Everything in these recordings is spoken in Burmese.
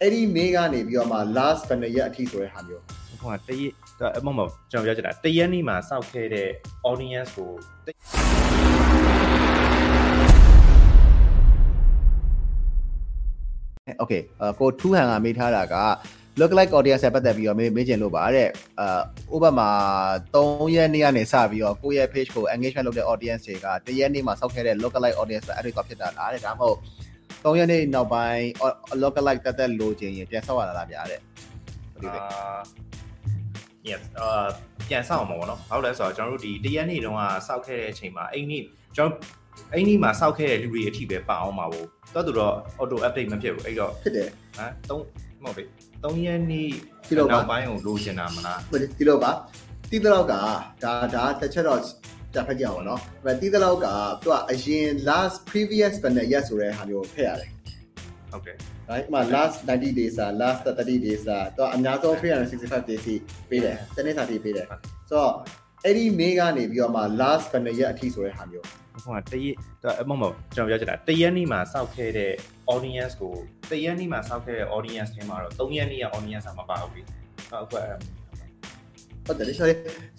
အဲ့ဒီမေးကနေပြီးတော့မှ last ဘယ်နှစ်ရက်အထိဆိုတဲ့ဟာမျိုး ဟိုကတရက်အမမကျွန်တော်ပြောချင်တာတရက်နေ့မှာစောက်ခဲ့တဲ့ audience ကို โอเคကိုထူးဟန်ကမေးထားတာက look like audience ဆက်ပတ်သက်ပြီးတော့မေးမေးချင်လို့ပါတဲ့အာဥပမာ3ရက်နေ့ကနေစပြီးတော့ကိုယ့်ရဲ့ page ကို engagement လုပ်တဲ့ audience တွေကတရက်နေ့မှာစောက်ခဲ့တဲ့ look like audience ဆိုအဲ့ဒီကဖြစ်တာလားတဲ့ဒါမှမဟုတ် 3ရက်နေ့နောက်ပိုင်း look like တက်တက်လိုချင်ရင်ပြန်ဆောက်ရတာလားဗျာတဲ့ဟုတ်ပြီအာ yes အာပြန်ဆောက်မှာပေါ့နော်ဘာလို့လဲဆိုတော့ကျွန်တော်တို့ဒီတရက်နေ့တုန်းကစောက်ခဲ့တဲ့အချိန်မှာအဲ့နေ့ကျွန်တော်အဲ့နေ့မှာစောက်ခဲ့တဲ့လူတွေအထိပဲပါအောင်ပါဘူးတော်တော်တော့ auto update မဖြစ်ဘူးအဲ့တော့ဖြစ်တယ်ဟမ်3မဟုတ်ဘူး3ရက်နေ့ဒီလိုပါနောက်ပိုင်းကိုလိုချင်တာမလားဒီလိုပါ တိတလောက်ကဒါဒါတစ်ချက်တော့တက်ဖက်ကြအောင်နော်။ဒါပေမဲ့တိတလောက်ကသူကအရင် last previous panel yes ဆိုတဲ့ဟာမျိုးထည့်ရတယ်။ဟုတ်ကဲ့။ right မှာ last 90 days စာ last 30 days စာသူကအများဆုံး365 days ပေးတယ်။တနေ့စာတိပေးတယ်။ဆိုတော့အဲ့ဒီ mail ကနေပြီးတော့မှ last panel ရက်အထိဆိုတဲ့ဟာမျိုးဟိုကတရက်မဟုတ်မဟုတ်ကျွန်တော်ပြောချင်တာတရက်နေ့မှာစောက်ခဲ့တဲ့ audience ကိုတရက်နေ့မှာစောက်ခဲ့တဲ့ audience ထဲမှာတော့၃ရက်နေ့က audience ကမပါဘူးလေ။ဟုတ်ကဲ့ ဟုတ်တယ်လေဆို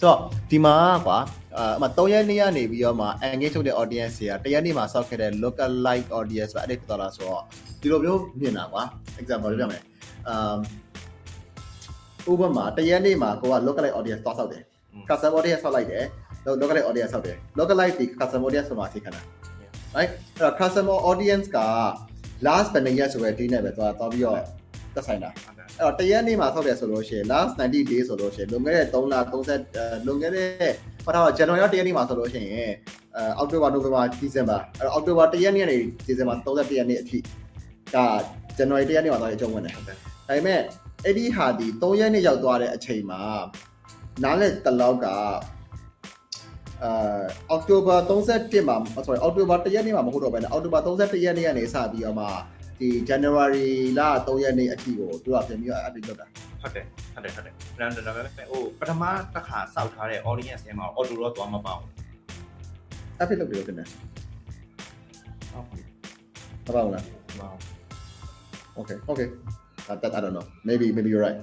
တော့ဒီမှာကွာအာအမ3ရက်နေ့ကနေပြီးတော့မှ engage လုပ်တဲ့ audience တွေကတရက်နေ့မှာစောက်ခဲ့တဲ့ local like audience ပဲအဲ့ဒီဖြစ်သွားတာဆိုတော့ဒီလိုမျိုးမြင်တာကွာ example ပြမယ်အမ်ဥပမာတရက်နေ့မှာကိုက local like audience သွားဆောက်တယ် custom audience ဆောက်လိုက်တယ် local like audience ဆောက်တယ် local like ဒီ custom audience ဆိုမှအခြေခံတာ right အဲ့တော့ customer audience က last ဘယ်နှစ်ရက်ဆိုတဲ့ date နဲ့ပဲသွားသွားပြီးတော့သက်ဆိုင်တာအဲ့ တော့တရက်နေ့မှာဆောက်တယ်ဆိုလို့ရှိရင် last 90 days ဆိုလို့ရှိရင်လွန်ခဲ့တဲ့3လ30လွန်ခဲ့တဲ့ပထမ January တရက်နေ့မှာဆိုလို့ရှိရင်အဲ October November December အဲ့တော့ October တရက်နေ့ကနေ December 31ရက်နေ့အထိဒါ January တရက်နေ့မှာသွားရအကျုံးဝင်တယ်ဒါပေမဲ့အဲ့ဒီဟာဒီ3ရက်နေ့ရောက်သွားတဲ့အချိန်မှာနားလက်တလောက်ကအာ October 31မှာ sorry October တရက်နေ့မှာမဟုတ်တော့ဘဲနဲ့ October 31ရက်နေ့ကနေစပြီးတော့မှ ဒီ January လ3ရက်နေ့အထိကိုသူကပြန်ပြီးတော့ update လုပ်တာဟုတ်တယ်ဟုတ်တယ်ဟုတ်တယ်ဒါဒါဒါပေမဲ့ဟိုပထမတစ်ခါစောက်ထားတဲ့ audience ထဲမှာ auto တော့သွားမပေါအောင် update လုပ်ပြီးတော့တင်တယ်ဟုတ်ပြီမပါဘူးလားဟော Okay okay that, that I don't know maybe maybe you're right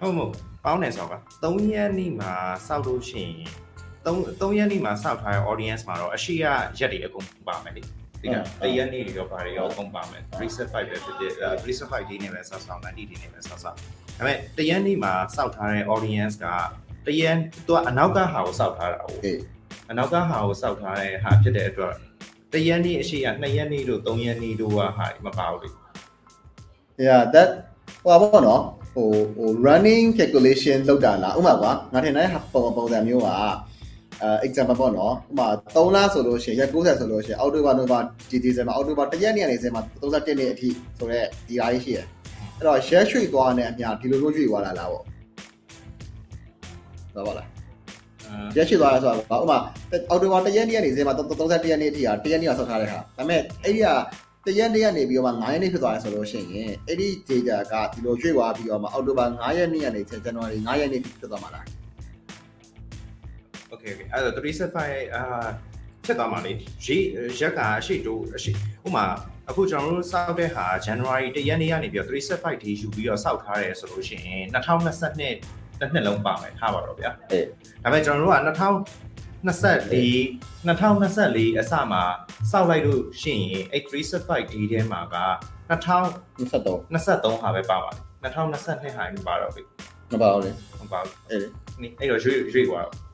ဟုတ်မို့ပေါင်းနေဆိုတော့3ရက်နေ့မှာစောက်လို့ရှိရင်3 3ရက်နေ့မှာစောက်ထားတဲ့ audience မှာတော့အရှိရရက်တွေအကုန်ပါမယ်လေ ဒီကတရက်နေ့တွေရောဘာတွေရောအကုန်ပါမယ်375ပဲဖြစ်ဖြစ်375ဒီနေ့ပဲစောက်ဆောင်90ဒီနေ့ပဲစောက်ဆောင်ဒါပေမဲ့တရက်နေ့မှာစောက်ထားတဲ့ audience ကတရက်သူကအနောက်ကဟာကိုစောက်ထားတာဟုတ်အေးအနောက်ကဟာကိုစောက်ထားတဲ့ဟာဖြစ်တဲ့အတွက်တရက်နေ့အရှိရ2ရက်နေ့တို့3ရက်နေ့တို့ကဟာမပါဘူးလေ yeah that ဟိုပါဘောနော်ဟိုဟို running calculation လောက်တာလားဥပမာကွာငါထင်တဲ့ပုံပုံစံမျိုးက အဲ example ပေါ့နော်ဥပမာ3လဆိုလို့ရှိရင်ရက်90ဆိုလို့ရှိရင်အောက်တိုဘာနိုဘာဒီဒီဇင်ဘာအောက်တိုဘာ1ရက်နေ့ကနေစင်မှာ31နေ့အထိဆိုတော့ဒီအားကြီးရှိရအဲ့တော့ share ရွှေ့သွားတဲ့အမြဒီလိုလိုရွှေ့သွားတာလားပေါ့ဟုတ်ပါလားရက်ရှိသွားတာဆိုတာကဥပမာအော်တိုဘာ1ရက်နေ့ကနေစင်မှာ31ရက်နေ့အထိဟာ1ရက်နေ့ကဆောက်ထားတဲ့ဟာဒါပေမဲ့အဲ့ဒီက1ရက်နေ့ကနေပြီးတော့မှ9ရက်နေ့ဖြစ်သွားတယ်ဆိုလို့ရှိရင်အဲ့ဒီ data ကဒီလိုရွှေ့သွားပြီးတော့မှအော်တိုဘာ9ရက်နေ့ကနေဇန်နဝါရီ9ရက်နေ့ဖြစ်သွားမှာလား okay okay အဲ့တော့365အာဖြစ်သွားမှာလေရေရက်ကရှေ့တိုးအရှိဥမာအခုကျွန်တော်တို့စောက်တဲ့ဟာ January 1ရက်နေ့ကနေပြီးတော့365 day ယူပြီးတော့စောက်ထားတယ်ဆိုလို့ရှိရင်2022တစ်နှစ်လုံးပါမယ်ထားပါတော့ဗျာအဲဒါပေမဲ့ကျွန်တော်တို့က2024 2024အစမှာစောက်လိုက်လို့ရှိရင်အဲ့365 day ထဲမှာက2023 23ဟာပဲပါပါတယ်2022ဟာရင်ပါတော့ပြီမပါဘူးလေမပါဘူးအဲ့ဒီအဲ့တော့ရွေ့ရွေ့သွားတော့